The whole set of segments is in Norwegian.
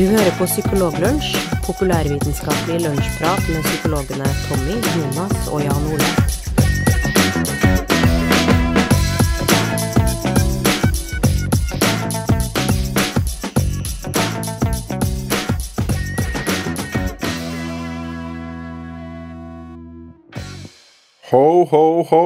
Du hører på Psykologlunsj, populærvitenskapelig lunsjprat med psykologene Tommy, Jonas og Jan Ole. Ho, ho, ho.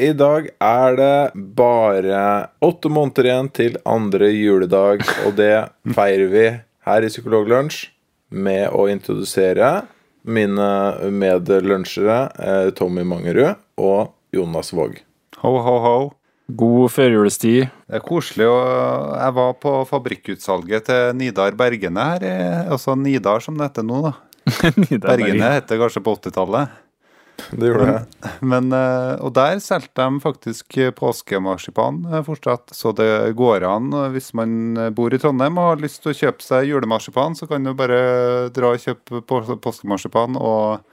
I dag er det bare åtte måneder igjen til andre juledag, og det feirer vi her i Psykologlunsj med å introdusere mine medlunsjere eh, Tommy Mangerud og Jonas Våg. Ho, ho, ho. God førjulstid. Det er koselig. Og jeg var på fabrikkutsalget til Nidar Bergene her. Altså Nidar som det heter nå, da. Bergene heter kanskje på 80-tallet. Det gjorde jeg. Men, eh, og der solgte de faktisk påskemarsipan eh, fortsatt. Så det går an, eh, hvis man eh, bor i Trondheim og har lyst til å kjøpe seg julemarsipan, så kan du bare dra og kjøpe påskemarsipan og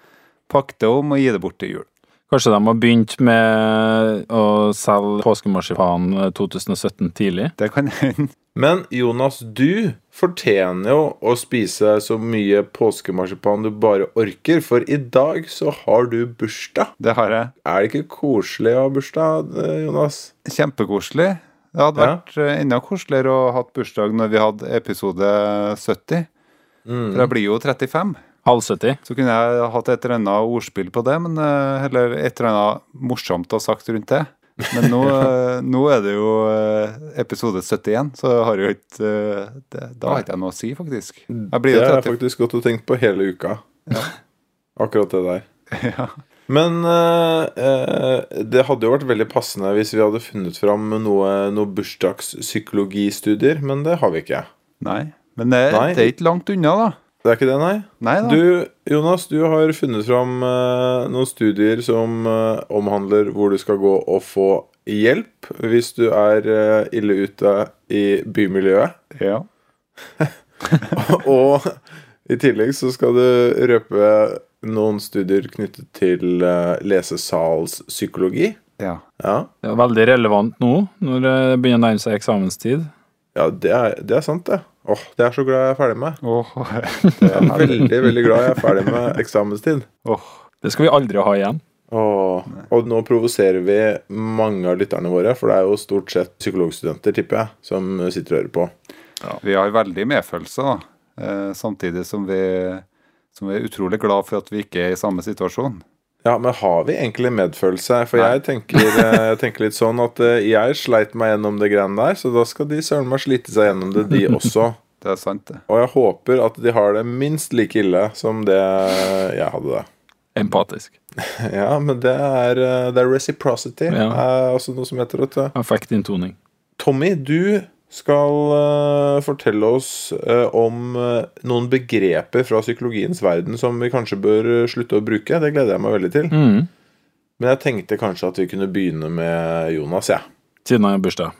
pakke det om og gi det bort til jul. Kanskje de har begynt med å selge påskemarsipan 2017 tidlig? Det kan hende. Men Jonas, du fortjener jo å spise så mye påskemarsipan du bare orker, for i dag så har du bursdag. Det har jeg. Er det ikke koselig å ha bursdag, Jonas? Kjempekoselig. Det hadde Ja. vært eh, enda koseligere å ha hatt bursdag når vi hadde episode 70. For jeg blir jo 35. Halv 70? Så kunne jeg hatt et eller annet ordspill på det, men, eh, eller et eller annet morsomt å ha sagt rundt det. Men nå, eh, nå er det jo eh, episode 71, så jeg har jo ikke eh, det, Da har ikke jeg noe å si, faktisk. Jeg blir Det har jeg faktisk gått og tenkt på hele uka. Akkurat det der. ja. Men eh, det hadde jo vært veldig passende hvis vi hadde funnet fram noe, noe bursdagspsykologistudier, men det har vi ikke. Nei. Men det, Nei. det er ikke langt unna, da. Det er ikke det, nei? Nei da. Du, Jonas, du har funnet fram uh, noen studier som uh, omhandler hvor du skal gå og få hjelp hvis du er uh, ille ute i bymiljøet. Ja. og i tillegg så skal du røpe noen studier knyttet til uh, lesesalspsykologi. ja. Ja. Det er veldig relevant nå, når det begynner å nærme seg eksamenstid. Ja, det er, det er sant, det. Åh, det er så glad jeg er ferdig med. Oh. Jeg er veldig, veldig glad jeg er ferdig med eksamenstid. åh. Det skal vi aldri ha igjen. Oh. og nå provoserer vi mange av lytterne våre, for det er jo stort sett psykologstudenter, tipper jeg, som sitter og hører på. Vi har veldig medfølelse, da. Eh, samtidig som vi, som vi er utrolig glad for at vi ikke er i samme situasjon. Ja, men har vi egentlig medfølelse? For jeg tenker, eh, jeg tenker litt sånn at eh, jeg sleit meg gjennom det greiene der, så da skal de søren meg slite seg gjennom det, de også. Det er sant, det. Og jeg håper at de har det minst like ille som det jeg hadde det. Empatisk. Ja, men det er, eh, det er reciprocity. Ja. er også noe som heter det. du. Affektintoning. Tommy, du skal eh, fortelle oss eh, om eh, noen begreper fra psykologiens verden som vi kanskje bør slutte å bruke. Det gleder jeg meg veldig til. Mm. Men jeg tenkte kanskje at vi kunne begynne med Jonas. Ja. Siden han har bursdag.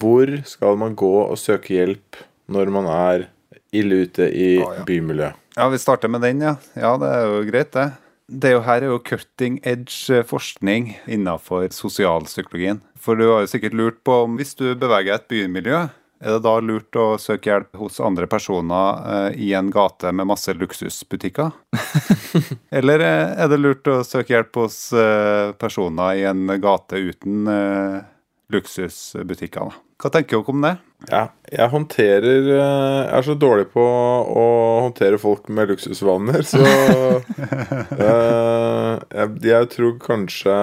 Hvor skal man gå og søke hjelp når man er ille ute i ah, ja. bymiljøet? Ja, vi starter med den, ja. Ja, det er jo greit, det. Det er jo her er jo cutting edge eh, forskning innenfor sosialpsykologien. For du har jo sikkert lurt på om hvis du beveger et bymiljø, er det da lurt å søke hjelp hos andre personer eh, i en gate med masse luksusbutikker? Eller eh, er det lurt å søke hjelp hos personer i en gate uten luksusbutikker? da? Hva tenker dere om det? Ja, jeg håndterer eh, Jeg er så dårlig på å håndtere folk med luksusvaner, så eh, jeg, jeg tror kanskje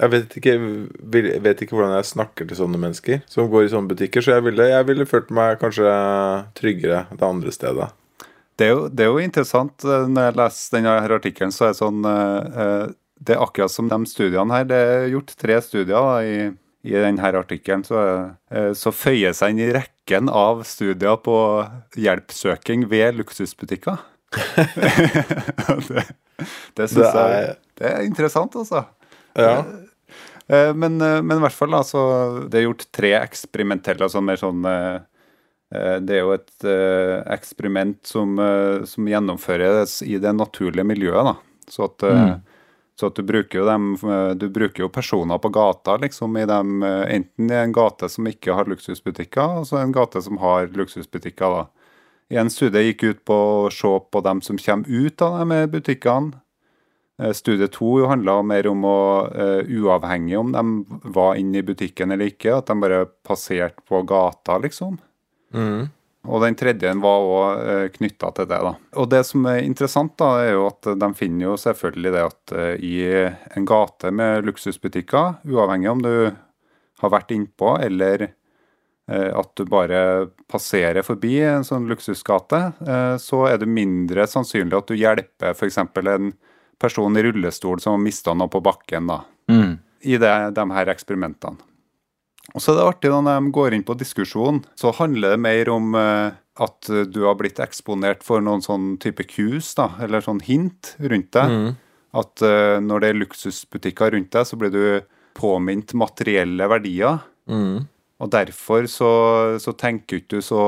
Jeg vet ikke, jeg vet ikke hvordan jeg snakker til sånne mennesker som går i sånne butikker, så jeg ville, jeg ville følt meg kanskje tryggere det andre stedet. Det er, jo, det er jo interessant eh, når jeg leser denne artikkelen, så er det sånn Det er akkurat som de studiene her. Det er gjort tre studier da, i, i denne artikkelen. Så, eh, så seg inn i rekken av studier på hjelpsøking ved luksusbutikker. det det syns jeg det er interessant, altså. Ja. Eh, Men, eh, men i hvert fall, altså, det er gjort tre eksperimentelle, altså mer sånn Det er jo et eksperiment som, som gjennomføres i det naturlige miljøet, da. Så at, eh, så du bruker dem eh, Du bruker jo personer på gata, liksom, i dem eh, Enten i en gate som ikke har luksusbutikker, og så en gate som har luksusbutikker, da. En studie gikk ut på å se på dem som kommer ut av de butikkene. Eh, Studie to handla mer om å, uh, uavhengig om de var inne i butikken eller ikke, at de bare passerte på gata, liksom. Mm. Og den tredje var òg knytta til det. da. Og det som er interessant, da, er jo at de finner jo selvfølgelig det at eh, i en gate med luksusbutikker, uavhengig om du har vært innpå eller eh, at du bare passerer forbi en sånn luksusgate, eh, så er det mindre sannsynlig at du hjelper f.eks. en person i rullestol som har mista noe på bakken, da, Mm. i det, de her eksperimentene. Og så er det artig når de går inn på diskusjon, så handler det mer om eh, at du har blitt eksponert for noen sånn type cues, da, eller sånn hint rundt deg. Mm. At eh, når det er luksusbutikker rundt deg, så blir du påminnet materielle verdier. Mm. Og derfor så, så tenker ikke du så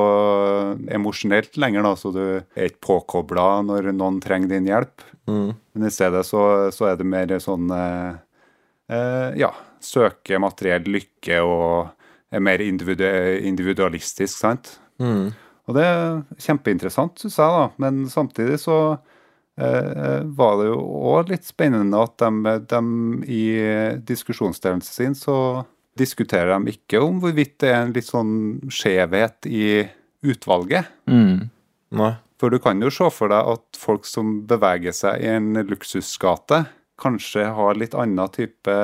emosjonelt lenger, da, så du er ikke påkobla når noen trenger din hjelp. Mm. Men i stedet så, så er det mer sånn eh, eh, Ja, søke materiell lykke og er mer individu individualistisk, sant? Mm. Og det er kjempeinteressant, syns jeg, da. Men samtidig så eh, var det jo òg litt spennende at de, de i diskusjonsdelen sin så diskuterer de ikke om hvorvidt det er en litt sånn skjevhet i utvalget. Mm. Nei. For du kan jo se for deg at folk som beveger seg i en luksusgate, kanskje har litt annen type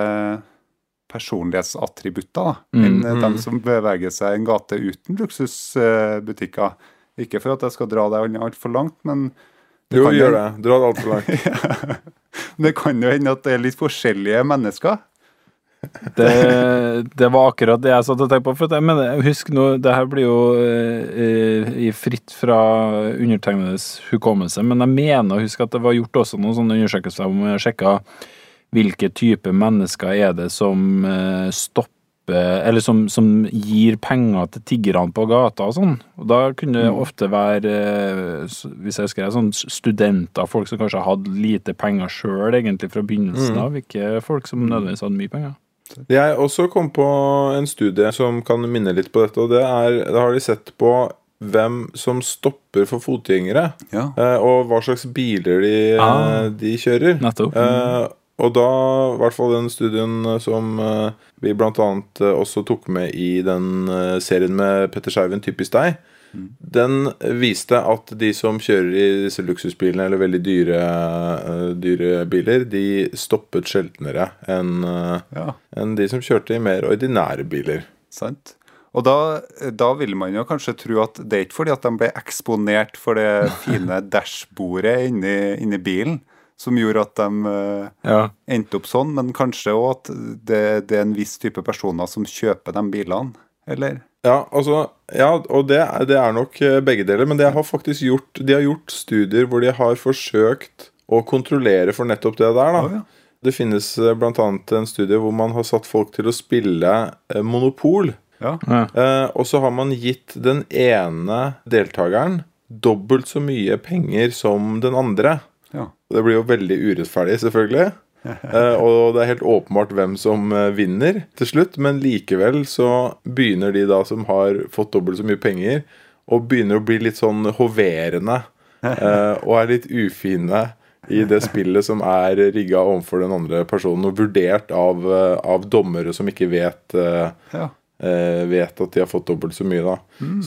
personlighetsattributter da, Mm, enn eh, mm. de som beveger seg i en gate uten luksusbutikker. Ikke for at jeg skal dra deg altfor langt, men det Jo, kan gjør det. Dra det altfor langt. det kan jo hende at det er litt forskjellige mennesker. Det, det var akkurat det jeg satt og tenkte på. For jeg mener, husk nå, det her blir jo eh, fritt fra undertegnedes hukommelse, men jeg mener å huske at det var gjort også noen sånne undersøkelser om sjekka hvilke type mennesker er det som eh, stopper Eller som, som gir penger til tiggerne på gata og sånn. Og da kunne det ofte være, eh, hvis jeg husker sånn studenter, folk som kanskje hadde lite penger sjøl, egentlig, fra begynnelsen av. Ikke folk som nødvendigvis hadde mye penger. Jeg også kom på en studie som kan minne litt på dette, og det er Da har de sett på hvem som stopper for fotgjengere, Ja. eh, og hva slags biler de, Ah. de kjører. Nettopp. Eh, og da, i hvert fall den studien eh, som eh, vi bl.a. Uh, også tok med i den eh, serien med Petter Skjerven, 'Typisk deg', den viste at de som kjører i disse luksusbilene, eller veldig dyre, eh, dyre biler, de stoppet sjeldnere enn eh, ja. en de som kjørte i mer ordinære biler. Sant. Og da, da ville man jo kanskje tro at det er ikke fordi at de ble eksponert for det fine dashbordet inni, inni bilen, som gjorde at de eh, Ja. endte opp sånn, men kanskje òg at det, det er en viss type personer som kjøper de bilene, eller? Ja, altså, ja, og det, det er nok eh, begge deler, men det har faktisk gjort, de har gjort studier hvor de har forsøkt å kontrollere for nettopp det der. da. Oh, ja. Det finnes bl.a. blant annet en studie hvor man har satt folk til å spille eh, Monopol. Ja. Ja. Eh, og så har man gitt den ene deltakeren dobbelt så mye penger som den andre. Det blir jo veldig urettferdig, selvfølgelig. Eh, og det er helt åpenbart hvem som eh, vinner til slutt, men likevel så begynner de da som har fått dobbelt så mye penger, og begynner å bli litt sånn hoverende eh, og er litt ufine i det spillet som er rigga overfor den andre personen, og vurdert av, av dommere som ikke vet eh, ja. vet at de har fått dobbelt så mye, da.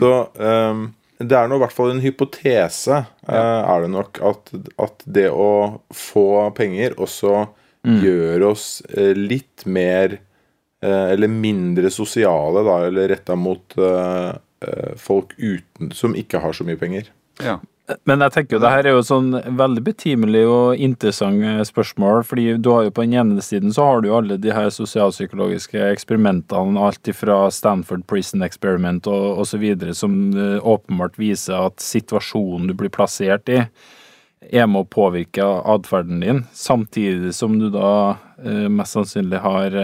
Så ehm, det er nå i hvert fall en hypotese, ja. er det nok, at, at det å få penger også gjør oss eh, litt mer eh, Eller mindre sosiale, da, eller retta mot eh, eh, folk uten, som ikke har så mye penger. ja. Men jeg tenker jo det her er jo sånn veldig betimelig og interessant eh, spørsmål, fordi du har jo på den ene siden så har du jo alle de her sosialpsykologiske eksperimentene, alt fra Stanford Prison Experiment og osv., som eh, åpenbart viser at situasjonen du blir plassert i, er med å påvirke atferden din, samtidig som du da eh, mest sannsynlig har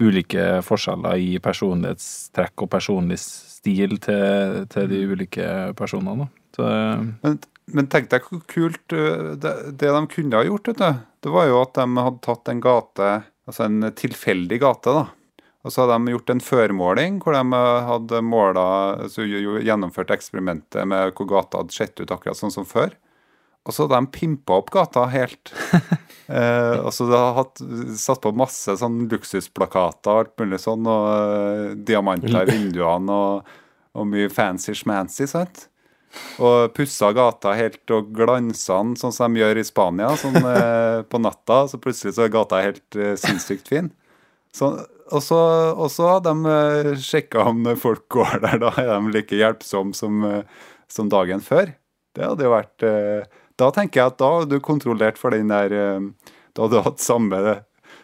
ulike forskjeller i personlighetstrekk og personlig stil til, til de ulike personene. Så, eh, Men, men tenk deg hvor kult uh, det, det de kunne ha gjort, vet du. Det var jo at de hadde tatt en gate, altså en tilfeldig gate, da. Og så hadde de gjort en førmåling hvor de eh, hadde måla, så jo- jo gjennomført eksperimentet med hvor gata hadde sett ut akkurat sånn som før. Og så hadde de pimpa opp gata helt. eh, og så hadde de hatt, satt på masse sånn luksusplakater og alt mulig sånn, og eh, diamanter i vinduene og, og mye fancy schmancy, sant? Og pussa gata helt og glansa den sånn som de gjør i Spania, sånn eh, på natta. Så plutselig så er gata helt eh, sinnssykt fin. Så, og så og så de uh, sjekka om når folk går der, da er de like hjelpsomme som, eh, som dagen før. Det hadde jo vært eh, Da tenker jeg at da hadde du kontrollert for den der eh, Da hadde du hatt samme,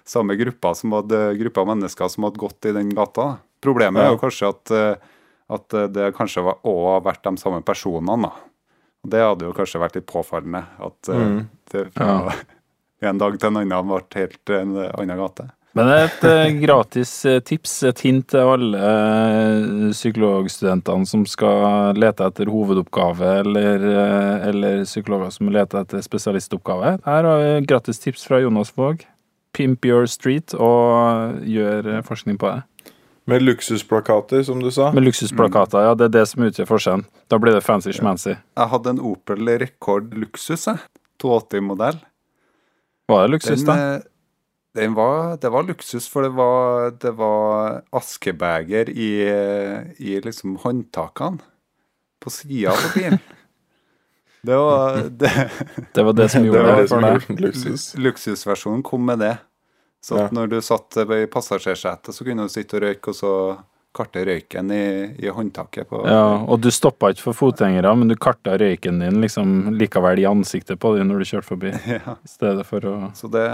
samme gruppa som hadde, gruppa av mennesker som hadde gått i den gata. Problemet er jo kanskje at, eh, at eh, det kanskje var, også har vært de samme personene. da. Og Det hadde jo kanskje vært litt påfallende. At eh, Mm. det fra en dag til en annen ble helt en annen gate. Men et eh, gratis eh, tips, et hint til alle eh, psykologstudentene som skal lete etter hovedoppgave, eller, eh, eller psykologer som leter etter spesialistoppgave. Her har vi gratis tips fra Jonas Våg. Pimp your street, og gjør eh, forskning på det. Med luksusplakater, som du sa. Med luksusplakater, ja, det er det som utgjør forskjellen. Da blir det fancy schmancy. Jeg hadde en Opel Rekord Luksus, jeg. 280-modell. Var det luksus, Den, da? eh, den var, det var luksus, for det var, det var askebeger i, i liksom håndtakene på sida av bilen. Det var det, Det var det som Det gjorde var det det som for deg. gjorde luksus. Luksusversjonen kom med det. Så Ja. når du satt i passasjersetet, så kunne du sitte og røyke, og så karte røyken i, i håndtaket på Ja, og du stoppa ikke for fotgjengere, men du karta røyken din liksom likevel i ansiktet på dem når du kjørte forbi, Ja. i stedet for å Så det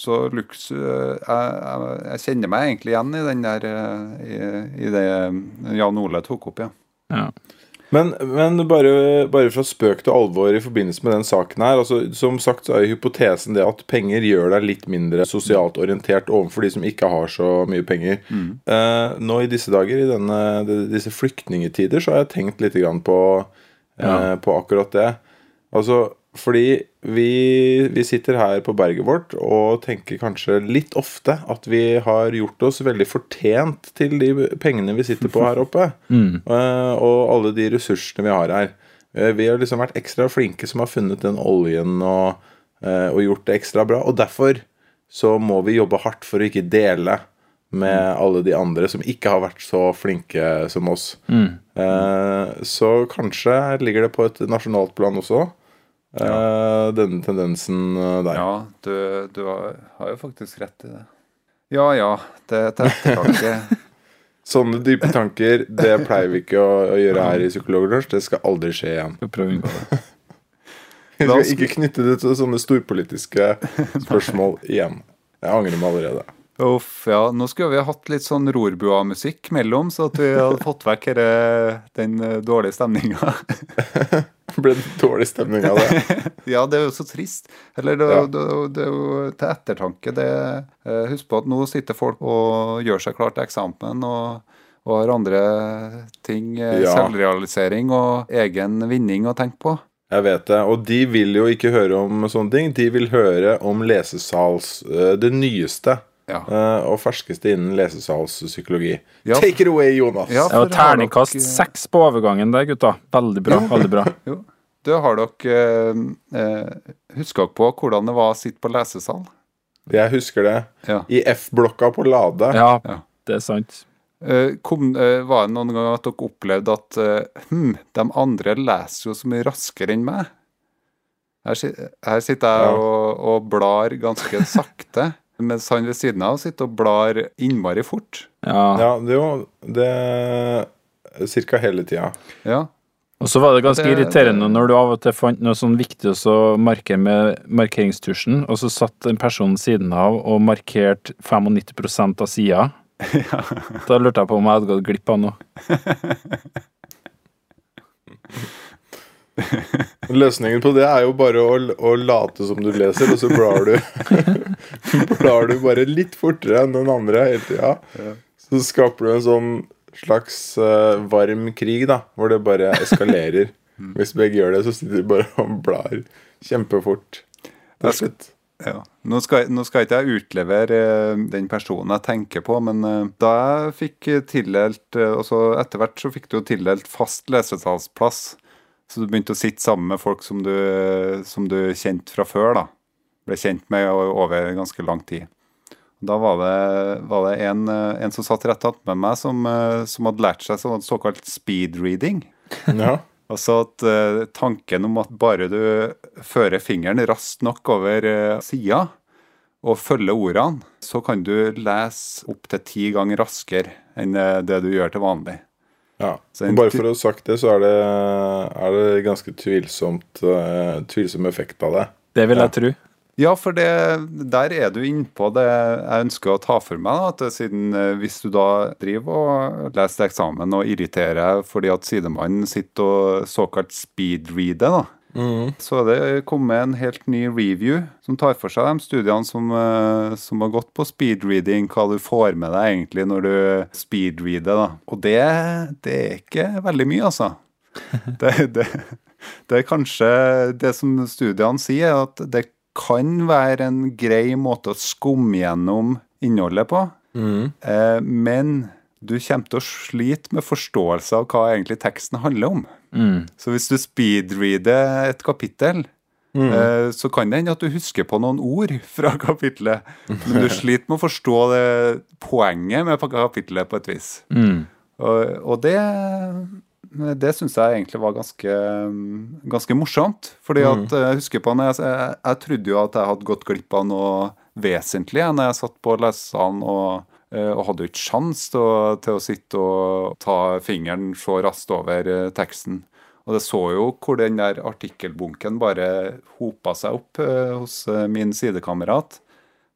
Så luksus jeg, jeg, jeg kjenner meg egentlig igjen i den der eh, I, i det um, Jan Ole tok opp, ja. Ja. Men, men bare, bare fra spøk til alvor i forbindelse med den saken her. Altså, som sagt så er jo hypotesen det at penger gjør deg litt mindre sosialt orientert overfor de som ikke har så mye penger. Eh, nå i disse dager, i denne, disse flyktningetider, så har jeg tenkt litt grann på, eh, Ja. på akkurat det. Altså, fordi vi, vi sitter her på berget vårt og tenker kanskje litt ofte at vi har gjort oss veldig fortjent til de pengene vi sitter på her oppe. Mm. Uh, og alle de ressursene vi har her. Uh, vi har liksom vært ekstra flinke som har funnet den oljen og, uh, og gjort det ekstra bra. Og derfor så må vi jobbe hardt for å ikke dele med alle de andre som ikke har vært så flinke som oss. Mm. Så kanskje ligger det på et nasjonalt plan også, eh, denne tendensen eh, der. Ja, du, du har, har jo faktisk rett i det. Ja ja, det er ettertanke. Sånne dype tanker, det pleier vi ikke å, å gjøre her i Psykologlunsj. Det skal aldri skje igjen. Skal prøve å unngå det. Vi skal ikke knytte det til sånne storpolitiske spørsmål igjen. Jeg angrer meg allerede. Uff, ja. Nå skulle vi ha hatt litt sånn rorbua-musikk mellom, så at vi hadde fått vekk her, den eh, dårlige stemninga. Ble det dårlig stemning av det? Ja, det er jo så trist. Eller det, Ja. det, det er jo til ettertanke. Det, eh, husk på at nå sitter folk og gjør seg klar til eksamen og, og har andre ting, eh, Ja. selvrealisering og egen vinning å tenke på. Jeg vet det. Og de vil jo ikke høre om sånne ting. De vil høre om lesesals eh, Det nyeste Ja. Uh, og ferskeste innen lesesalspsykologi. Ja. Take it away, Jonas! Ja. ja terningkast dere- seks på overgangen der, gutta. Veldig bra. veldig bra. Jo. Du, har dere uh, eh, Husker dere på hvordan det var å sitte på lesesal? Jeg husker det. Ja. I F-blokka på Lade. Ja, Ja. det er sant. Eh, kom, var det noen gang at dere opplevde at hm, de andre leser jo så mye raskere enn meg? Her, her sitter jeg Ja. og, og blar ganske sakte, mens han ved siden av sitter og blar innmari fort. Ja. Ja, det er jo det Cirka hele tida. Ja. Og så var det ganske Det- irriterende det- når du av og til fant noe sånn viktig å markere med markeringstusjen, og så satt en person siden av og markerte 95 av sida. Da lurte jeg på om jeg hadde gått glipp av noe. Løsningen på det er jo bare å, å late som du leser, og så blar du Blar du bare litt fortere enn den andre hele tida. Så skaper du en sånn slags uh, varm krig, da, hvor det bare eskalerer. Hvis begge gjør det, så sitter de bare og blar kjempefort. Det er slutt. Ja. Nå, skal, nå skal ikke jeg utlevere eh, den personen jeg tenker på, men eh, da jeg fikk tildelt eh, Etter hvert så fikk du jo tildelt fast lesesalsplass. Så du begynte å sitte sammen med folk som du, som du kjente fra før. da. Ble kjent med over ganske lang tid. Da var det, var det en, en som satt rett attmed meg, som, eh, som hadde lært seg sånn såkalt speed reading. Ja. Altså at eh, tanken om at bare du fører fingeren raskt nok over uh, sida og følger ordene, så kan du lese opptil ti ganger raskere enn det du gjør til vanlig. Ja. men bare for å ha sagt det, så er det, er det ganske tvilsomt, uh, tvilsom effekt av det. Det vil Ja. jeg tro. Ja, for det, der er du innpå det jeg ønsker å ta for meg. Da, at siden eh, Hvis du da driver og leser eksamen og irriterer fordi at sidemannen sitter og såkalt speedreader, da, så er det kommet en helt ny review som tar for seg de studiene som, eh, som har gått på speedreading, hva du får med deg egentlig når du speedreader. da. Og det, det er ikke veldig mye, altså. Det, det, det er kanskje det som studiene sier, at det kan være en grei måte å skumme gjennom innholdet på. Eh, men du kommer til å slite med forståelse av hva egentlig teksten handler om. Mm. Så hvis du speedreader et kapittel, eh, så kan det hende at du husker på noen ord fra kapittelet, men du sliter med å forstå det poenget med kapittelet på et vis. Mm. Og, og det det syns jeg egentlig var ganske, ganske morsomt. Fordi at eh, jeg husker på når jeg, jeg, jeg trodde jo at jeg hadde gått glipp av noe vesentlig når jeg satt på lesesalen og, eh, og hadde jo ikke sjans til, å- til å sitte og ta fingeren så raskt over eh, teksten. Og det så jo hvor den der artikkelbunken bare hopa seg opp eh, hos eh, min sidekamerat.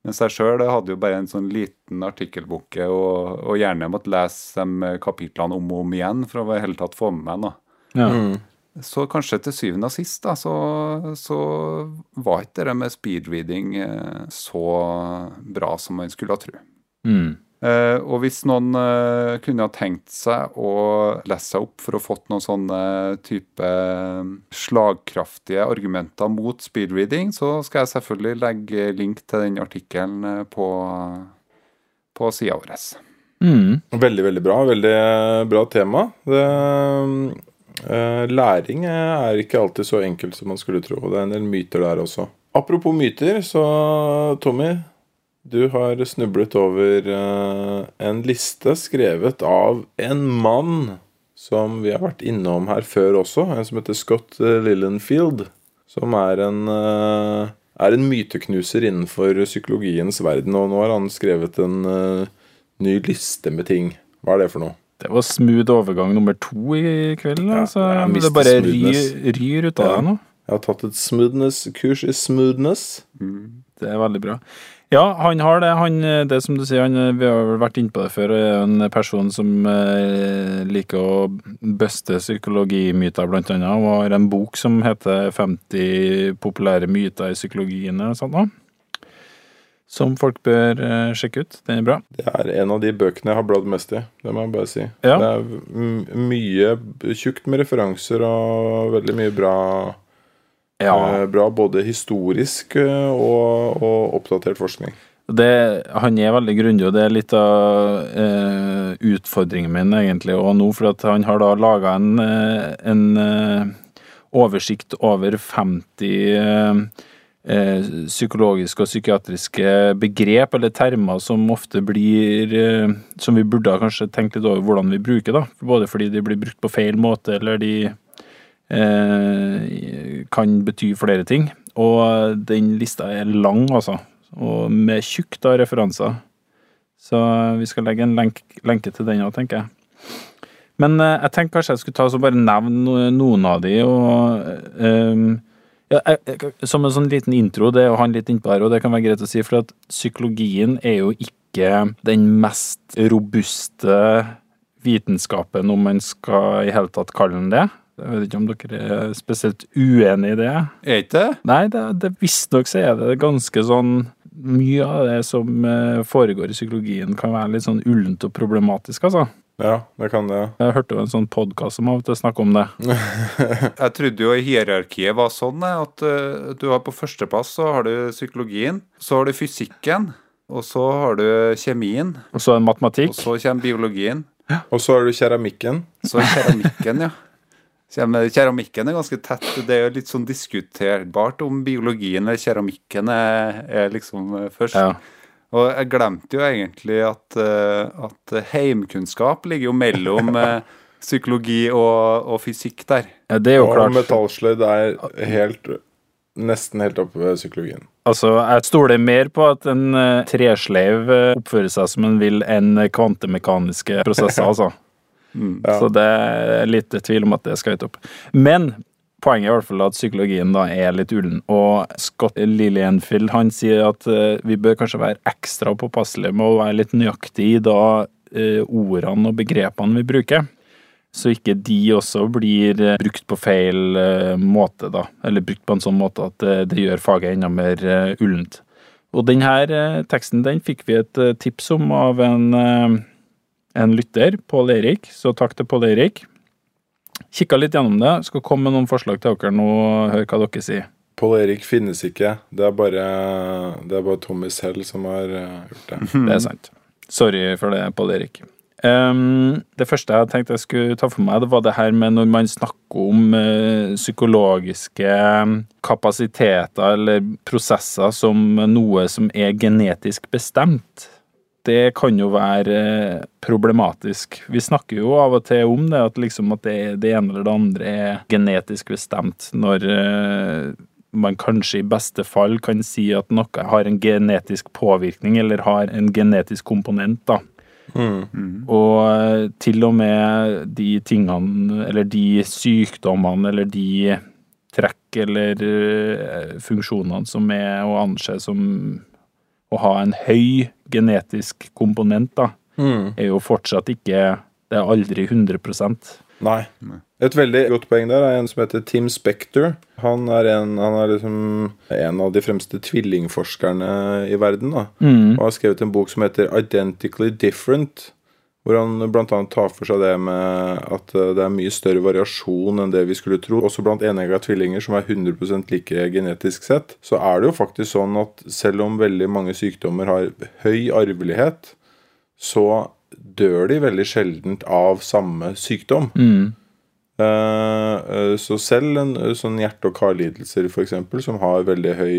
Mens jeg sjøl hadde jo bare en sånn liten artikkelbunke og, og gjerne måtte lese de kapitlene om og om igjen for å i hele tatt få med meg noe. Ja. Så kanskje til syvende og sist da, så, så var ikke det med speedreading eh, så bra som man skulle ha tro. Mm. Eh, og hvis noen eh, kunne ha tenkt seg å lese seg opp for å fått noen sånne type eh, slagkraftige argumenter mot speedreading, så skal jeg selvfølgelig legge link til den artikkelen på, på sida vår. Mm. Veldig, veldig bra. Veldig bra tema. Det, eh, læring er ikke alltid så enkelt som man skulle tro. og Det er en del myter der også. Apropos myter, så Tommy, du har snublet over eh, en liste skrevet av en mann som vi har vært innom her før også, en som heter Scott eh, Lillenfield. Som er en, eh, er en myteknuser innenfor psykologiens verden. Og nå har han skrevet en ny liste med ting. Hva er det for noe? Det var smooth overgang nummer to i kveld. Ja, altså. det bare smoothness. ryr, ryr ut av Ja. deg nå. Jeg har tatt et smoothness-kurs i smoothness. Det er veldig bra. Ja, han har det. Han, det som du sier, han, vi har vel vært inne på det før, er en person som eh, liker å bøste psykologimyter, blant annet, og har en bok som heter 50 populære myter i psykologien sånt. nå. Som folk bør eh, sjekke ut. Den er bra. Det er en av de bøkene jeg har bladd mest i. Det må jeg bare si. Ja. Det er mye tjukt med referanser og veldig mye bra. Ja. eh, Bra både historisk eh, og, og oppdatert forskning. Det, han er veldig grundig, og det er litt av eh, utfordringen min egentlig og nå. For at han har da laga en, eh, en oversikt over 50 eh, psykologiske og psykiatriske begrep eller termer som ofte blir eh, Som vi burde kanskje tenkt litt over hvordan vi bruker, da. Både fordi de blir brukt på feil måte, eller de kan bety flere ting. Og den lista er lang, altså. Og med tjukt av referanser. Så vi skal legge en lenk, lenke til den òg, tenker jeg. Men eh, jeg tenkte kanskje jeg skulle ta så bare nevne noen av de, og eh, ja, Som en sånn liten intro, det å ha litt innpå her, og det kan være greit å si, for at psykologien er jo ikke den mest robuste vitenskapen, om man skal i hele tatt kalle den det. Jeg vet ikke om dere er spesielt uenig i det? Er ikke det? Nei, det, det visstnok så er det ganske sånn Mye av det som eh, foregår i psykologien, kan være litt sånn ullent og problematisk, altså. Ja, det kan det. Jeg hørte jo en sånn podkast som av og til snakker om det. Jeg trodde jo hierarkiet var sånn eh, at du har på førsteplass så har du psykologien, så har du fysikken, og så har du kjemien, Og så en og matematikk. så kommer biologien, Og så har du keramikken. så keramikken, ja. Keramikken er ganske tett. Det er jo litt sånn diskuterbart om biologien eller keramikken er, er liksom eh, først. Ja. Og jeg glemte jo egentlig at, eh, at heimkunnskap ligger jo mellom eh, psykologi og, og fysikk der. Ja, det er jo Og klart. metallsløyd er helt Nesten helt oppe ved psykologien. Altså, jeg stoler mer på at en tresleiv oppfører seg som en vil enn kvantemekaniske prosesser, altså. Ja. Så det er litt tvil om at det skal høyt opp. Men poenget er i hvert fall at psykologien da er litt ullen. Og Scott Lillienfield han sier at eh, vi bør kanskje være ekstra påpasselige med å være litt nøyaktig i da eh, ordene og begrepene vi bruker. Så ikke de også blir eh, brukt på feil måte, da. Eller brukt på en sånn måte at det gjør faget enda mer ullent. Og denne teksten den fikk vi et tips om av en, en lytter, Pål Erik. Så takk til Pål Erik. Kikka litt gjennom det. Skal komme med noen forslag til dere nå, hør hva dere sier. Pål Erik finnes ikke. Det er bare, det er bare Tommy selv som har eh, gjort det. Det er sant. Sorry for det, Pål Erik. Um, det første jeg tenkte jeg skulle ta for meg, det var det her med når man snakker om uh, psykologiske kapasiteter eller prosesser som noe som er genetisk bestemt. Det kan jo være eh, problematisk. Vi snakker jo av og til om det, at, liksom at det, det ene eller det andre er genetisk bestemt, når eh, man kanskje i beste fall kan si at noe har en genetisk påvirkning, eller har en genetisk komponent, da. Og eh, til og med de tingene, eller de sykdommene, eller de trekk eller funksjonene som er å anse som å ha en høy genetisk komponent, da, er jo fortsatt ikke Det er aldri 100% Nei. Et veldig godt poeng der er en som heter Tim Spector. Han er, en, han er liksom en av de fremste tvillingforskerne i verden. da. Og har skrevet en bok som heter 'Identically Different'. Hvor han bl.a. tar for seg det med at eh, det er mye større variasjon enn det vi skulle tro. Også blant enegga tvillinger som er 100% like genetisk sett. Så er det jo faktisk sånn at selv om veldig mange sykdommer har høy arvelighet, så dør de veldig sjeldent av samme sykdom. Eh, eh, så selv en sånn hjerte- og karlidelser f.eks., som har veldig høy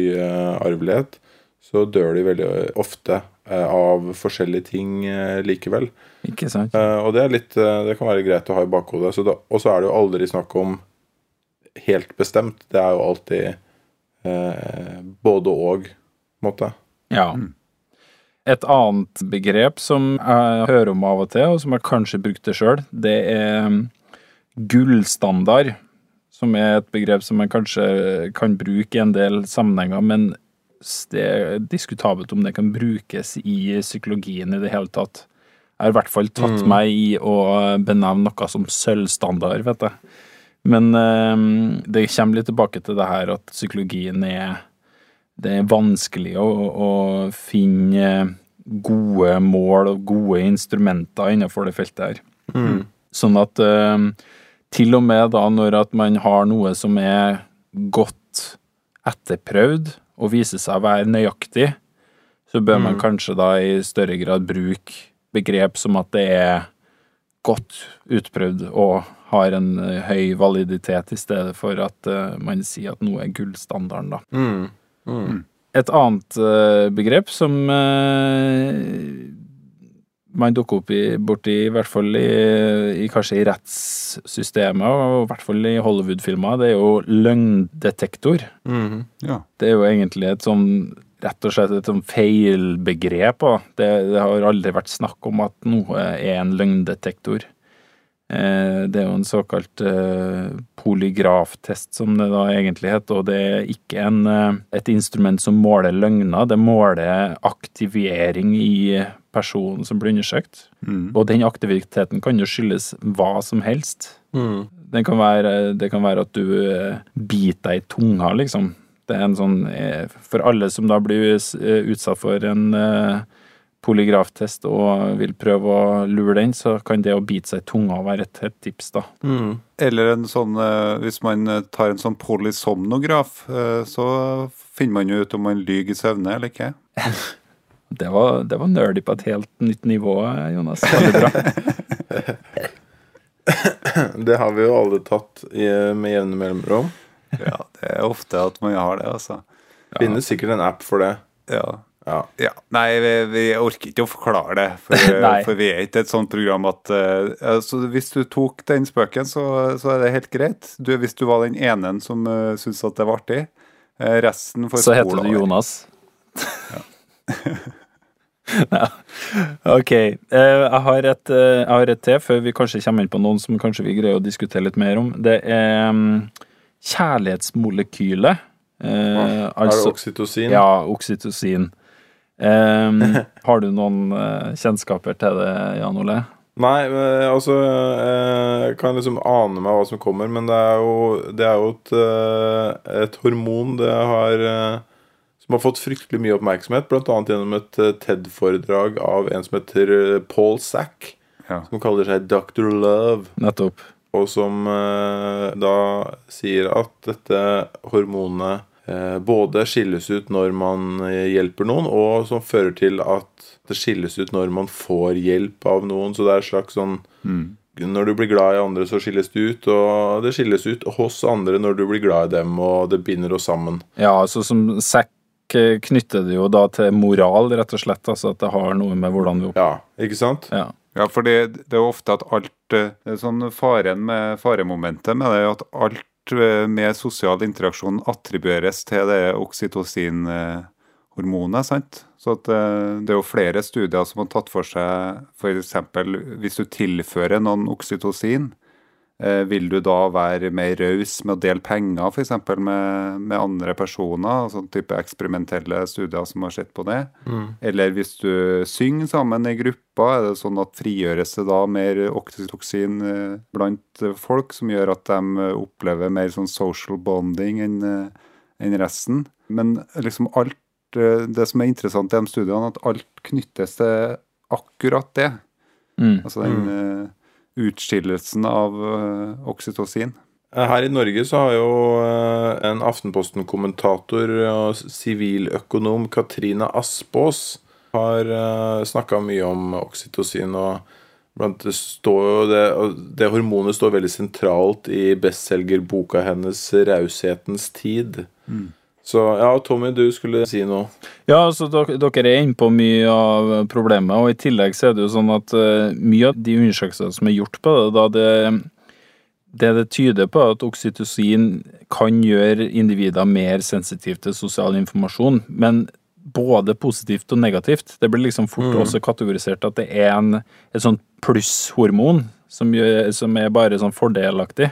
arvelighet, så dør de veldig ofte eh, av forskjellige ting eh, likevel. Ikke sant? Eh, og det er litt eh, Det kan være greit å ha i bakhodet. Og så er det jo aldri snakk om helt bestemt. Det er jo alltid eh, både og, på en måte. Ja. Et annet begrep som jeg hører om av og til, og som jeg kanskje brukte sjøl, det er um, gullstandard. Som er et begrep som man kanskje kan bruke i en del sammenhenger, men det er diskutabelt om det kan brukes i psykologien i det hele tatt. Jeg har i hvert fall tatt meg i å benevne noe som sølvstandard, vet jeg. Men um, det kommer litt tilbake til det her at psykologien er det er vanskelig å, å finne gode mål og gode instrumenter innenfor det feltet her. Sånn at eh, til og med da når at man har noe som er godt etterprøvd og viser seg å være nøyaktig, så bør man kanskje da i større grad bruke begrep som at det er godt utprøvd og har en eh, høy validitet, i stedet for at eh, man sier at noe er gullstandarden, da. Et annet eh, begrep som man dukker opp i, borti, i hvert fall i, i kanskje i rettssystemet, og i hvert fall i Hollywood-filmer, det er jo løgndetektor. Ja. Det er jo egentlig et sånn rett og slett et sånn feilbegrep. Det, det har aldri vært snakk om at noe er en løgndetektor. Eh, Det er jo en såkalt eh, polygraftest, som det da egentlig heter, og det er ikke en, eh, et instrument som måler løgner, det måler aktivering i personen som blir undersøkt. Og den aktiviteten kan jo skyldes hva som helst. Den kan være, det kan være at du eh, biter deg i tunga, liksom. Det er en sånn eh, For alle som da blir eh, utsatt for en polygraftest og vil prøve å lure den, så kan det å bite seg i tunga være et, et tips, da. Eller en sånn, hvis man tar en sånn polysomnograf, så finner man jo ut om man lyver i søvne eller ikke. Det var, det var nerdy på et helt nytt nivå, Jonas. Veldig bra. Det har vi jo alle tatt i, med jevne mellomrom. Ja, det er ofte at man har det, altså. Finnes sikkert en app for det. Ja. Ja. Ja. Nei, vi, vi orker ikke å forklare det, for, for vi er ikke et sånt program at uh, altså, Hvis du tok den spøken, så, så er det helt greit. Du, hvis du var den ene som uh, syntes at det var artig. uh, resten får Så heter du. Jonas. ja. Ok. eh, jeg, har et, eh, jeg har et til, før vi kanskje kommer inn på noen som kanskje vi greier å diskutere litt mer om. Det er mm, kjærlighetsmolekylet. Eh, Er det altså oksytocin? Ja, oksytocin. Em, har du noen kjennskaper til det, Jan Ole? Nei, eh, altså Jeg kan liksom ane meg hva som kommer, men det er jo, det er jo et, et hormon det har som har fått fryktelig mye oppmerksomhet, bl.a. gjennom et eh, TED-foredrag av en som heter eh, Paul Sack, Ja. som kaller seg Dr. Love. Nettopp. og som eh, da sier at dette hormonet eh, både skilles ut når man eh, hjelper noen, og som fører til at det skilles ut når man får hjelp av noen. Så det er et slags sånn Når du blir glad i andre, så skilles det ut, og det skilles ut hos andre når du blir glad i dem, og det binder oss sammen. Ja, altså som Zack knytter det jo da til moral, rett og slett. Altså at det har noe med hvordan vi opp... Ja, ikke sant? Ja. Ja, for det, det er ofte at alt eh, sånn Faren med faremomentet med det er at alt eh, med sosial interaksjon attribueres til det oksytocin-hormonet. sant? Så at eh, det er jo flere studier som har tatt for seg f.eks. hvis du tilfører noen oksytocin, eh, vil du da være mer raus med å dele penger f.eks. Med, med andre personer? Sånn type eksperimentelle studier som har sett på det. Eller hvis du synger sammen i gruppa, er det sånn at frigjøres det da mer oksytocin eh, blant eh, folk, som gjør at de eh, opplever mer sånn social bonding enn en resten. Men liksom alt eh, Det som er interessant i de studiene, at alt knyttes til akkurat det. Mm. Altså den eh, utskillelsen av eh, oksytocin. Eh, Her i Norge så har jo eh, en Aftenposten-kommentator og siviløkonom Katrine Aspås har snakka mye om oksytocin. og det, det, det hormonet står veldig sentralt i bestselgerboka hennes 'Raushetens tid'. Så ja, Tommy, du skulle si noe. Ja, altså dere, dere er inne på mye av problemet, og i tillegg så er det jo sånn at eh, mye av de undersøkelsene som er gjort på det, da det, det det tyder på, er at oksytocin kan gjøre individer mer sensitive til sosial informasjon, men både positivt og negativt. Det blir liksom fort også kategorisert at det er en, et sånt plusshormon som, som er bare sånn fordelaktig.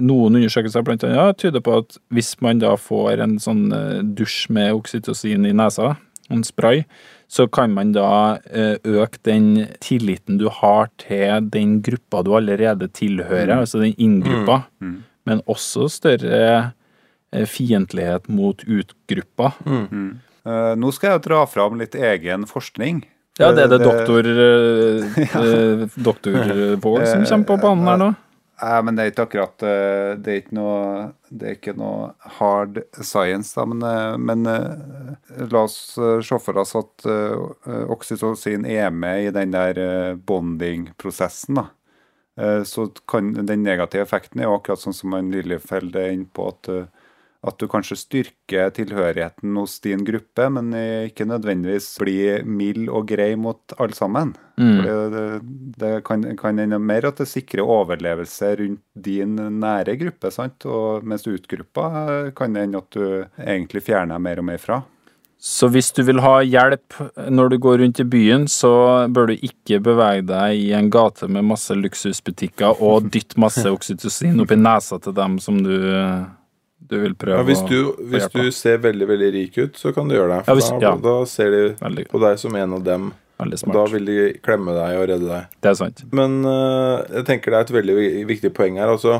Noen undersøkelser blant annet ja, tyder på at hvis man da får en sånn eh, dusj med oksytocin i nesa, en spray, så kan man da eh, øke den tilliten du har til den gruppa du allerede tilhører, altså den inngruppa, men også større eh, fiendtlighet mot utgruppa. Eh, nå skal jeg dra fram litt egen forskning. Ja, det er det Det- doktor eh, Doktor Våg som kommer på banen her nå. Nei, men det er ikke akkurat eh, Det er ikke noe, er ikke noe hard science, da. Men, eh, men eh, la oss se for oss at oksytocin er med i den der bonding-prosessen, da. Så kan den negative effekten er jo akkurat sånn som man Lillefeld er inne på, at, at du kanskje styrker tilhørigheten hos din gruppe, men ikke nødvendigvis blir mild og grei mot alle sammen. Mm. Det, det, kan, kan ende mer at det sikrer overlevelse rundt din nære gruppe, sant? Og mens utgruppa kan det hende at du egentlig fjerner mer og mer fra. Så hvis du vil ha hjelp når du går rundt i byen, så bør du ikke bevege deg i en gate med masse luksusbutikker og dytte masse oksytocin i nesa til dem som du, du vil prøve Ja, hvis du, å hvis du ser veldig veldig rik ut, så kan du gjøre det. Ja, hvis- da, da ser de på deg som en av dem. Og da vil de klemme deg og redde deg. Det er sant. Men uh, jeg tenker det er et veldig viktig poeng her. Altså,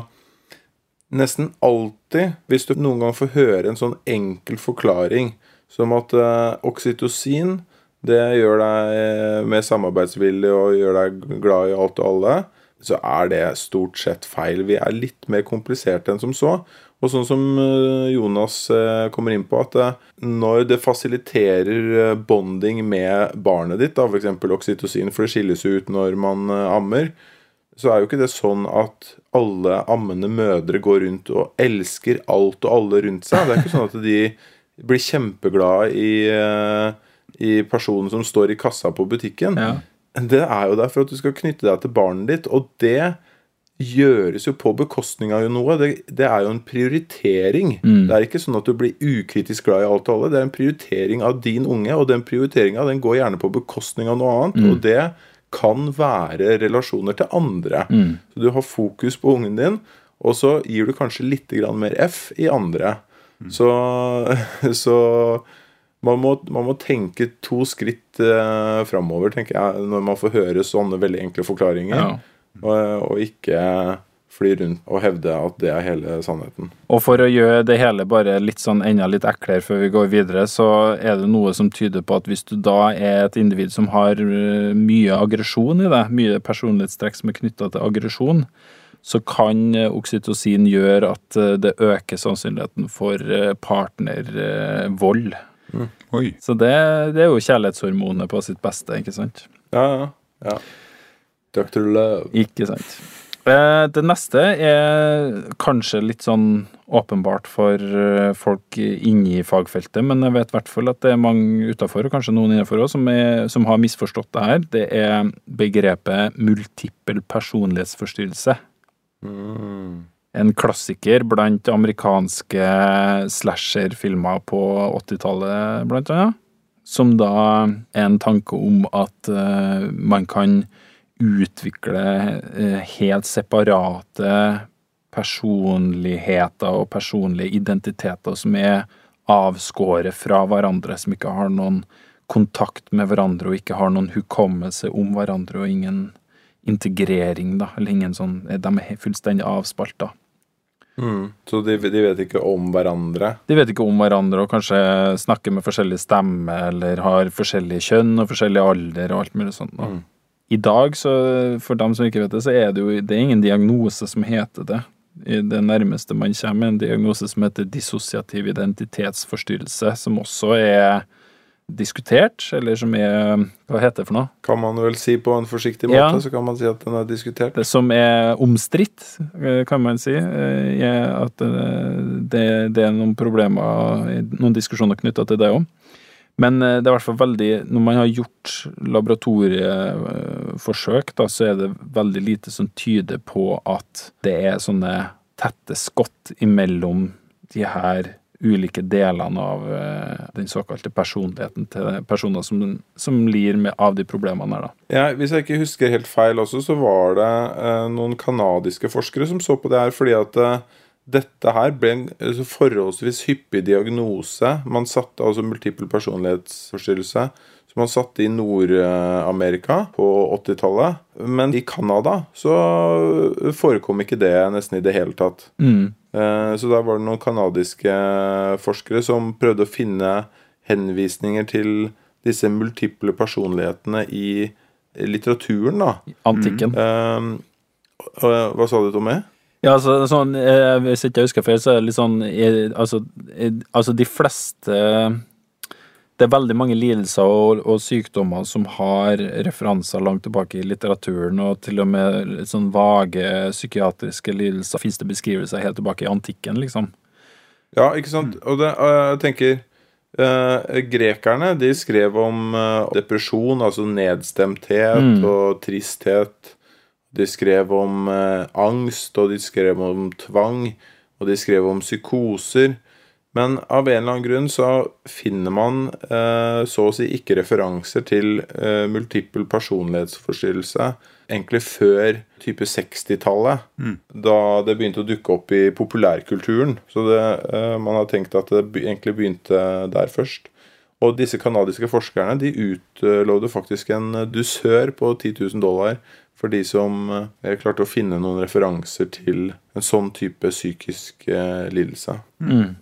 nesten alltid, hvis du noen gang får høre en sånn enkel forklaring som at uh, oksytocin det gjør deg mer samarbeidsvillig og gjør deg glad i alt og alle, så er det stort sett feil. Vi er litt mer kompliserte enn som så. Og sånn som eh, Jonas eh, kommer inn på, at eh, når det fasiliterer bonding med barnet ditt, f.eks. oksytocin, for det skilles ut når man ammer, så er jo ikke det sånn at alle ammende mødre går rundt og elsker alt og alle rundt seg. Det er ikke sånn at de blir kjempeglade i, i personen som står i kassa på butikken. Ja. Det er jo der for at du skal knytte deg til barnet ditt, og det gjøres jo på bekostning av noe. Det, det er jo en prioritering. Mm. Det er ikke sånn at du blir ukritisk glad i alt og alle. Det er en prioritering av din unge, og den prioriteringa den går gjerne på bekostning av noe annet. Mm. Og det kan være relasjoner til andre. Mm. Så du har fokus på ungen din, og så gir du kanskje litt grann mer F i andre. Mm. Så, så man må, man må, tenke to skritt eh, framover, tenker jeg, når man får høre sånne veldig enkle forklaringer. Ja. Og, og ikke fly rundt og hevde at det er hele sannheten. Og for å gjøre det hele bare litt sånn enda litt eklere før vi går videre, så er det noe som tyder på at hvis du da er et individ som har eh, mye aggresjon i det, mye personlighetstrekk som er knytta til aggresjon, så kan eh, oksytocin gjøre at eh, det øker sannsynligheten for partnervold. Mm. Så det, det, er jo kjærlighetshormonet på sitt beste, ikke sant? Ja, ja. ja. Dr. Love. Ikke sant. Eh, det neste er kanskje litt sånn åpenbart for folk inne i fagfeltet, men jeg vet i hvert fall at det er mange utafor, og kanskje noen innenfor òg, som, som, har misforstått det her. Det er begrepet multippel personlighetsforstyrrelse. Mm. En klassiker blant amerikanske slasherfilmer på 80-tallet, blant annet. Som da er en tanke om at uh, man kan utvikle eh, helt separate personligheter og personlige identiteter som er avskåret fra hverandre, som ikke har noen kontakt med hverandre og ikke har noen hukommelse om hverandre og ingen integrering, da, eller ingen sånn De er fullstendig avspalta. Mm. Så de, de, vet ikke om hverandre? De vet ikke om hverandre og kanskje snakker med forskjellig stemme eller har forskjellig kjønn og forskjellig alder og alt mulig sånt. Mm. I dag, så for dem som ikke vet det, så er det jo det er ingen diagnose som heter det. Det nærmeste man kommer, en diagnose som heter dissosiativ identitetsforstyrrelse, som også er diskutert, eller som er Hva heter det for noe? Kan man vel si på en forsiktig måte, ja. så kan man si at den er diskutert. Det som er omstridt, eh, kan man si, er eh, at eh, det, det er noen problemer, noen diskusjoner knytta til det òg. Men det er i hvert fall veldig Når man har gjort laboratorieforsøk, da, så er det veldig lite som tyder på at det er sånne tette skott imellom de her ulike delene av den såkalte personligheten til personer som, som lir med, av de problemene her, da. Ja, hvis jeg ikke husker helt feil også, så var det eh, noen kanadiske forskere som så på det her fordi at eh, dette her ble en altså, forholdsvis hyppig diagnose. Man satte altså multiple personlighetsforstyrrelse som man satte i Nord-Amerika på 80-tallet. Men i Canada så forekom ikke det nesten i det hele tatt. Mm. Så der var det noen canadiske forskere som prøvde å finne henvisninger til disse multiple personlighetene i litteraturen, da. Antikken. Mm. Hva sa du, Tommy? Ja, altså, sånn, eh, Hvis jeg ikke husker feil, så er det litt sånn eh, altså, eh, altså, de fleste Det er veldig mange lidelser og, og, sykdommer som har referanser langt tilbake i litteraturen, og til og med litt sånn vage psykiatriske lidelser fins det beskrivelser helt tilbake i antikken, liksom. Ja, ikke sant. Og det, jeg tenker uh, Grekerne de skrev om uh, depresjon, altså nedstemthet Mm. og tristhet. De skrev om eh, angst, og de skrev om tvang, og de skrev om psykoser. Men av en eller annen grunn så finner man eh, så å si ikke referanser til eh, multiple personlighetsforstyrrelse egentlig før type 60-tallet. Da det begynte å dukke opp i populærkulturen. Så det, eh, man har tenkt at det egentlig begynte der først. Og disse canadiske forskerne de utlovde faktisk en dusør på 10 000 dollar for de som eh, klarte å finne noen referanser til en sånn type psykisk eh, lidelse. Mm.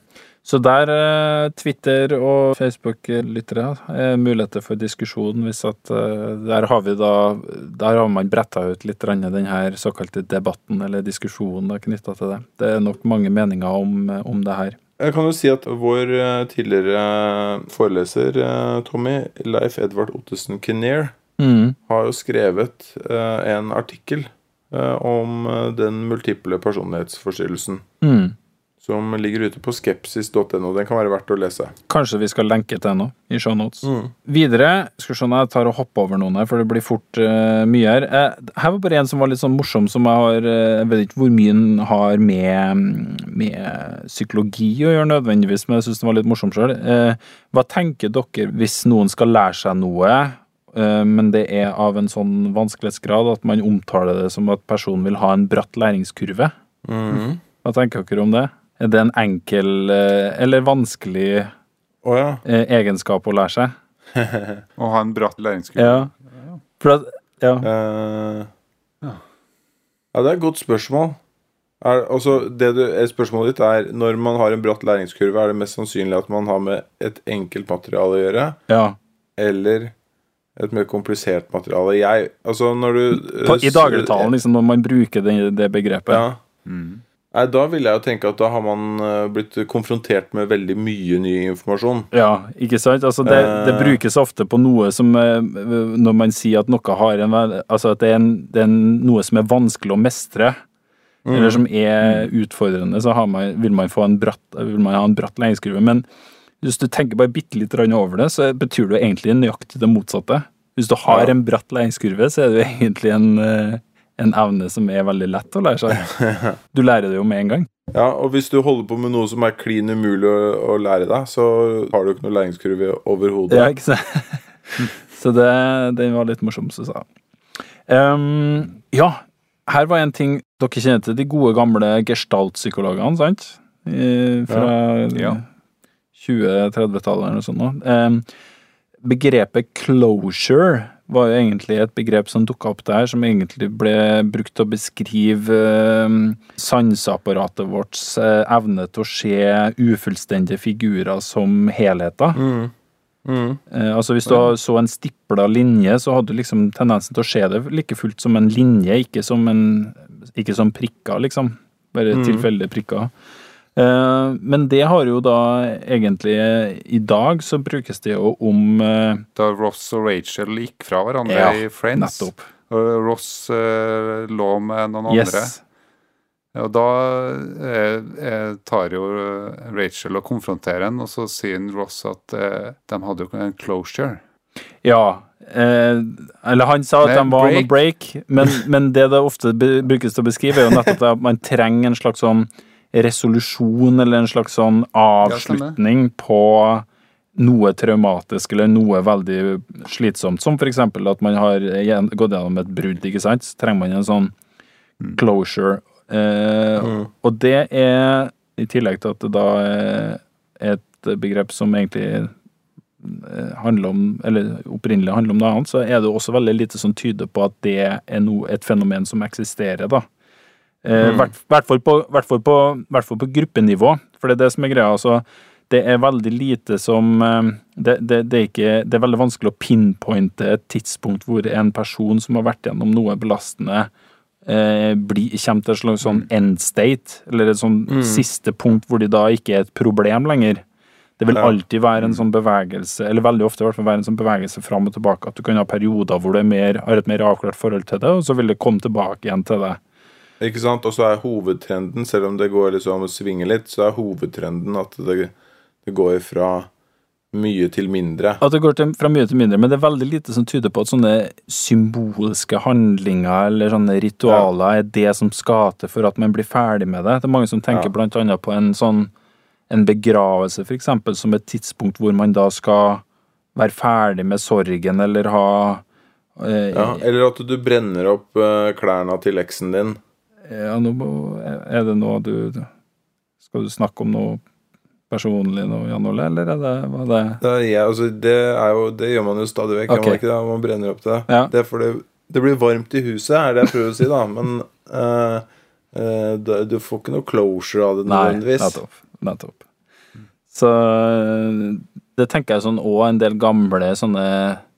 Så der, eh, Twitter og Facebook-lyttere, er muligheter for diskusjon hvis at eh, Der har vi da Der har man bretta ut litt den her såkalte debatten, eller diskusjonen knytta til det. Det er nok mange meninger om, om det her. Jeg kan jo si at vår eh, tidligere foreleser, eh, Tommy, Leif Edvard Ottesen Kinnear, Mm. har jo skrevet eh, en artikkel eh, om eh, den multiple personlighetsforstyrrelsen. Mm. Som ligger ute på skepsis.no. Den kan være verdt å lese. Kanskje vi skal lenke til noe i shownotes. Mm. Videre skal vi se når jeg tar og hopper over noen her, for det blir fort uh, mye her. Uh, her var bare en som var litt sånn morsom, som jeg har uh, Jeg vet ikke hvor mye den har med, med psykologi å gjøre nødvendigvis, men jeg syns den var litt morsom sjøl. hva tenker dere hvis noen skal lære seg noe, men det er av en sånn vanskelighetsgrad at man omtaler det som at personen vil ha en bratt læringskurve? Mm. Hva tenker dere om det? Er det en enkel eh, eller vanskelig oh, ja. eh, egenskap å lære seg? Å ha en bratt læringskurve. Ja. For at, ja. Uh, Ja. ja, det er et godt spørsmål. Er, altså, det du, eh, spørsmålet ditt er når man har en bratt læringskurve, er det mest sannsynlig at man har med et enkelt materiale å gjøre, ja. eller et mer komplisert materiale? Jeg Altså, når du eh, På, I dagligtalen, liksom, når man bruker det, det begrepet. Ja. Mm. Nei, da vil jeg jo tenke at da har man eh, blitt konfrontert med veldig mye ny informasjon. Ja, ikke sant? Altså det, det Eh. brukes ofte på noe som Når man sier at noe har en Altså at det er, en, det er noe som er vanskelig å mestre, Mm. eller som er utfordrende, så har man, vil, man få en bratt, vil man ha en bratt læringskurve. Men hvis du tenker bare bitte litt over det, så betyr det egentlig nøyaktig det motsatte. Hvis du har Ja. en bratt læringskurve, så er det jo egentlig en, eh, en evne som er veldig lett å lære seg. Du lærer det jo med en gang. Ja, og hvis du holder på med noe som er klin umulig å, å lære deg, så har du ikke noe læringskurve overhodet. Ja, ikke sant? Så det, den var litt morsom, sa jeg. Um, ja, her var en ting Dere kjenner til de gode, gamle gestalt-psykologene, sant? I, fra Ja. 20-30-tallet eller noe sånt. Um, begrepet closure var jo egentlig et begrep som dukka opp der, som egentlig ble brukt til å beskrive um, sanseapparatet vårt eh, evne til å se ufullstendige figurer som helheter. Mm. Mm. Eh, altså Hvis du så en stipla linje, så hadde du liksom tendensen til å se det like fullt som en linje, ikke som, en, ikke som prikker, liksom. Bare Mm. tilfeldige prikker. Eh, men det har jo da egentlig I dag så brukes det jo om eh, Da Ross og Rachel gikk fra hverandre Ja, i Friends, nettopp. og Ross eh, lå med noen andre, og da eh, eh, tar jo eh, Rachel og konfronterer ham, og så sier Ross at eh, de hadde jo en closure. Ja. Eh, eller han sa at Nei, de var on a break. break, men, men det det ofte brukes til å beskrive, er jo nettopp at man trenger en slags sånn resolusjon, eller en slags sånn avslutning på noe traumatisk eller noe veldig slitsomt, som eksempel at man har gått gjennom et brudd, ikke sant, så trenger man en sånn closure. Eh, Mm. Og det er, i tillegg til at det da er et begrep som egentlig eh, handler om, eller opprinnelig handler om noe annet, så er det også veldig lite som tyder på at det er noe, et fenomen som eksisterer, da. I Mm. hvert, fall på, gruppenivå, for det er det som er greia. altså det er veldig lite som eh, det, det, det, er ikke, det er veldig vanskelig å pinpointe et tidspunkt hvor en person som har vært gjennom noe belastende, eh, bli, kommer til et slags sånn end state, eller et sånn Mm. siste punkt hvor de da ikke er et problem lenger. Det vil alltid være en sånn bevegelse, eller veldig ofte i hvert fall være en sånn bevegelse fram og tilbake, at du kan ha perioder hvor du er mer, har et mer avklart forhold til det, og så vil det komme tilbake igjen til det. Ikke sant? Og så er hovedtrenden, selv om det går liksom svinger litt, så er hovedtrenden at det, det går fra mye til mindre. At det går til, fra mye til mindre, men det er veldig lite som tyder på at sånne symbolske handlinger eller sånne ritualer er det som skal til for at man blir ferdig med det. Det er mange som tenker Ja. blant annet på en sånn en begravelse, for eksempel, som et tidspunkt hvor man da skal være ferdig med sorgen, eller ha eh, Ja, eller at du brenner opp eh, klærne til eksen din. Ja, nå må, Er det noe du Skal du snakke om noe personlig nå, Jan Ole, eller er det, var det Det, ja, altså, det, er jo, det gjør man jo stadig vekk. okay. Man, det? man brenner opp det. Ja. Det fordi det blir varmt i huset, er det jeg prøver å si, da. Men uh, uh, du får ikke noe closure av det Nei, nødvendigvis. nettopp. nettopp. Så det tenker jeg sånn òg en del gamle sånne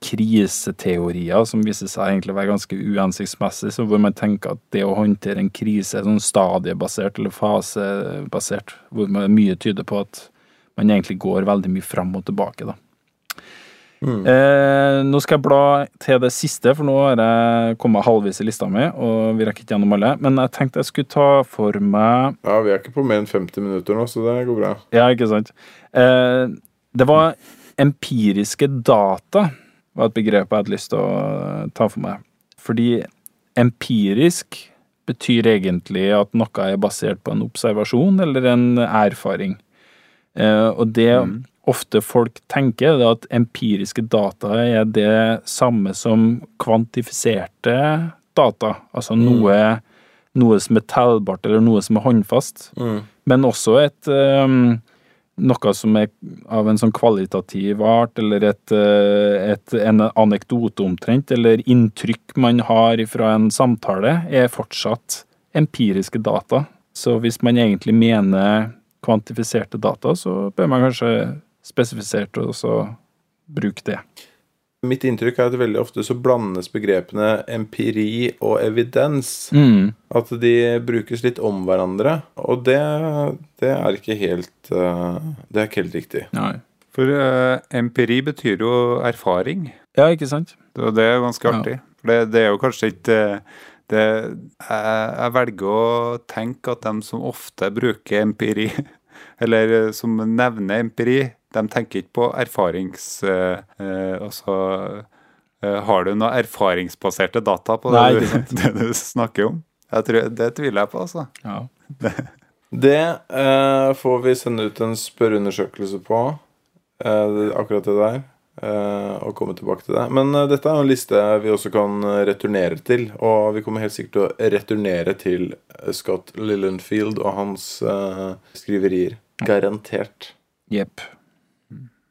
kriseteorier som viser seg egentlig å være ganske uhensiktsmessig, så hvor man tenker at det å håndtere en krise er sånn stadiebasert eller fasebasert, hvor mye tyder på at man egentlig går veldig mye fram og tilbake, da. Eh, nå skal jeg bla til det siste, for nå har jeg kommet halvvis i lista mi, og vi rekker ikke gjennom alle. Men jeg tenkte jeg skulle ta for meg Ja, vi er ikke på mer enn 50 minutter nå, så det går bra. Ja, ikke sant. Eh, det var empiriske data, var et begrep jeg hadde lyst til å ta for meg. Fordi empirisk betyr egentlig at noe er basert på en observasjon eller en erfaring. Eh, og det ofte folk tenker, er at empiriske data er det samme som kvantifiserte data. Altså noe, noe som er tellbart, eller noe som er håndfast. Men også et um, noe som er av en sånn kvalitativ art, eller et, eh, et, en anekdote omtrent, eller inntrykk man har fra en samtale, er fortsatt empiriske data. Så hvis man egentlig mener kvantifiserte data, så bør man kanskje spesifisert også bruke det. Mitt inntrykk er at veldig ofte så blandes begrepene empiri og evidens. Mm. At de brukes litt om hverandre. Og det, det er ikke helt eh, Det er ikke helt riktig. Nei. For uh, empiri betyr jo erfaring. Ja, ikke sant? Og det er ganske Ja. artig. For det, det er jo kanskje ikke det, jeg, jeg velger å tenke at de som ofte bruker empiri, eller som nevner empiri, de tenker ikke på erfarings... eh, eh, altså eh, Har du noe erfaringsbaserte data på det, Nei, du, det du snakker om? Jeg tror, det tviler jeg på, altså. Ja. Det eh, får vi sende ut en spørreundersøkelse på. eh, akkurat det der. eh, og komme tilbake til det. Men eh, dette er jo en liste vi også kan returnere til. Og vi kommer helt sikkert til å returnere til Scott Lillenfield og hans eh, skriverier. Garantert. Jepp.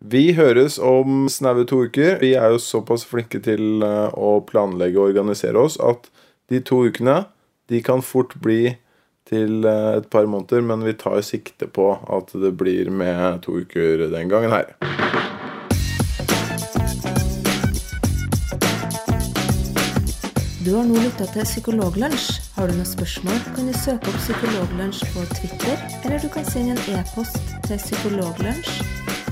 Vi høres om snaue to uker. Vi er jo såpass flinke til eh, å planlegge og organisere oss at de to ukene de kan fort bli til eh, et par måneder, men vi tar sikte på at det blir med to uker den gangen her. Du har nå lytta til Psykologlunsj. Har du noen spørsmål, kan du søke opp Psykologlunsj på Twitter, eller du kan sende en e-post til psykologlunsj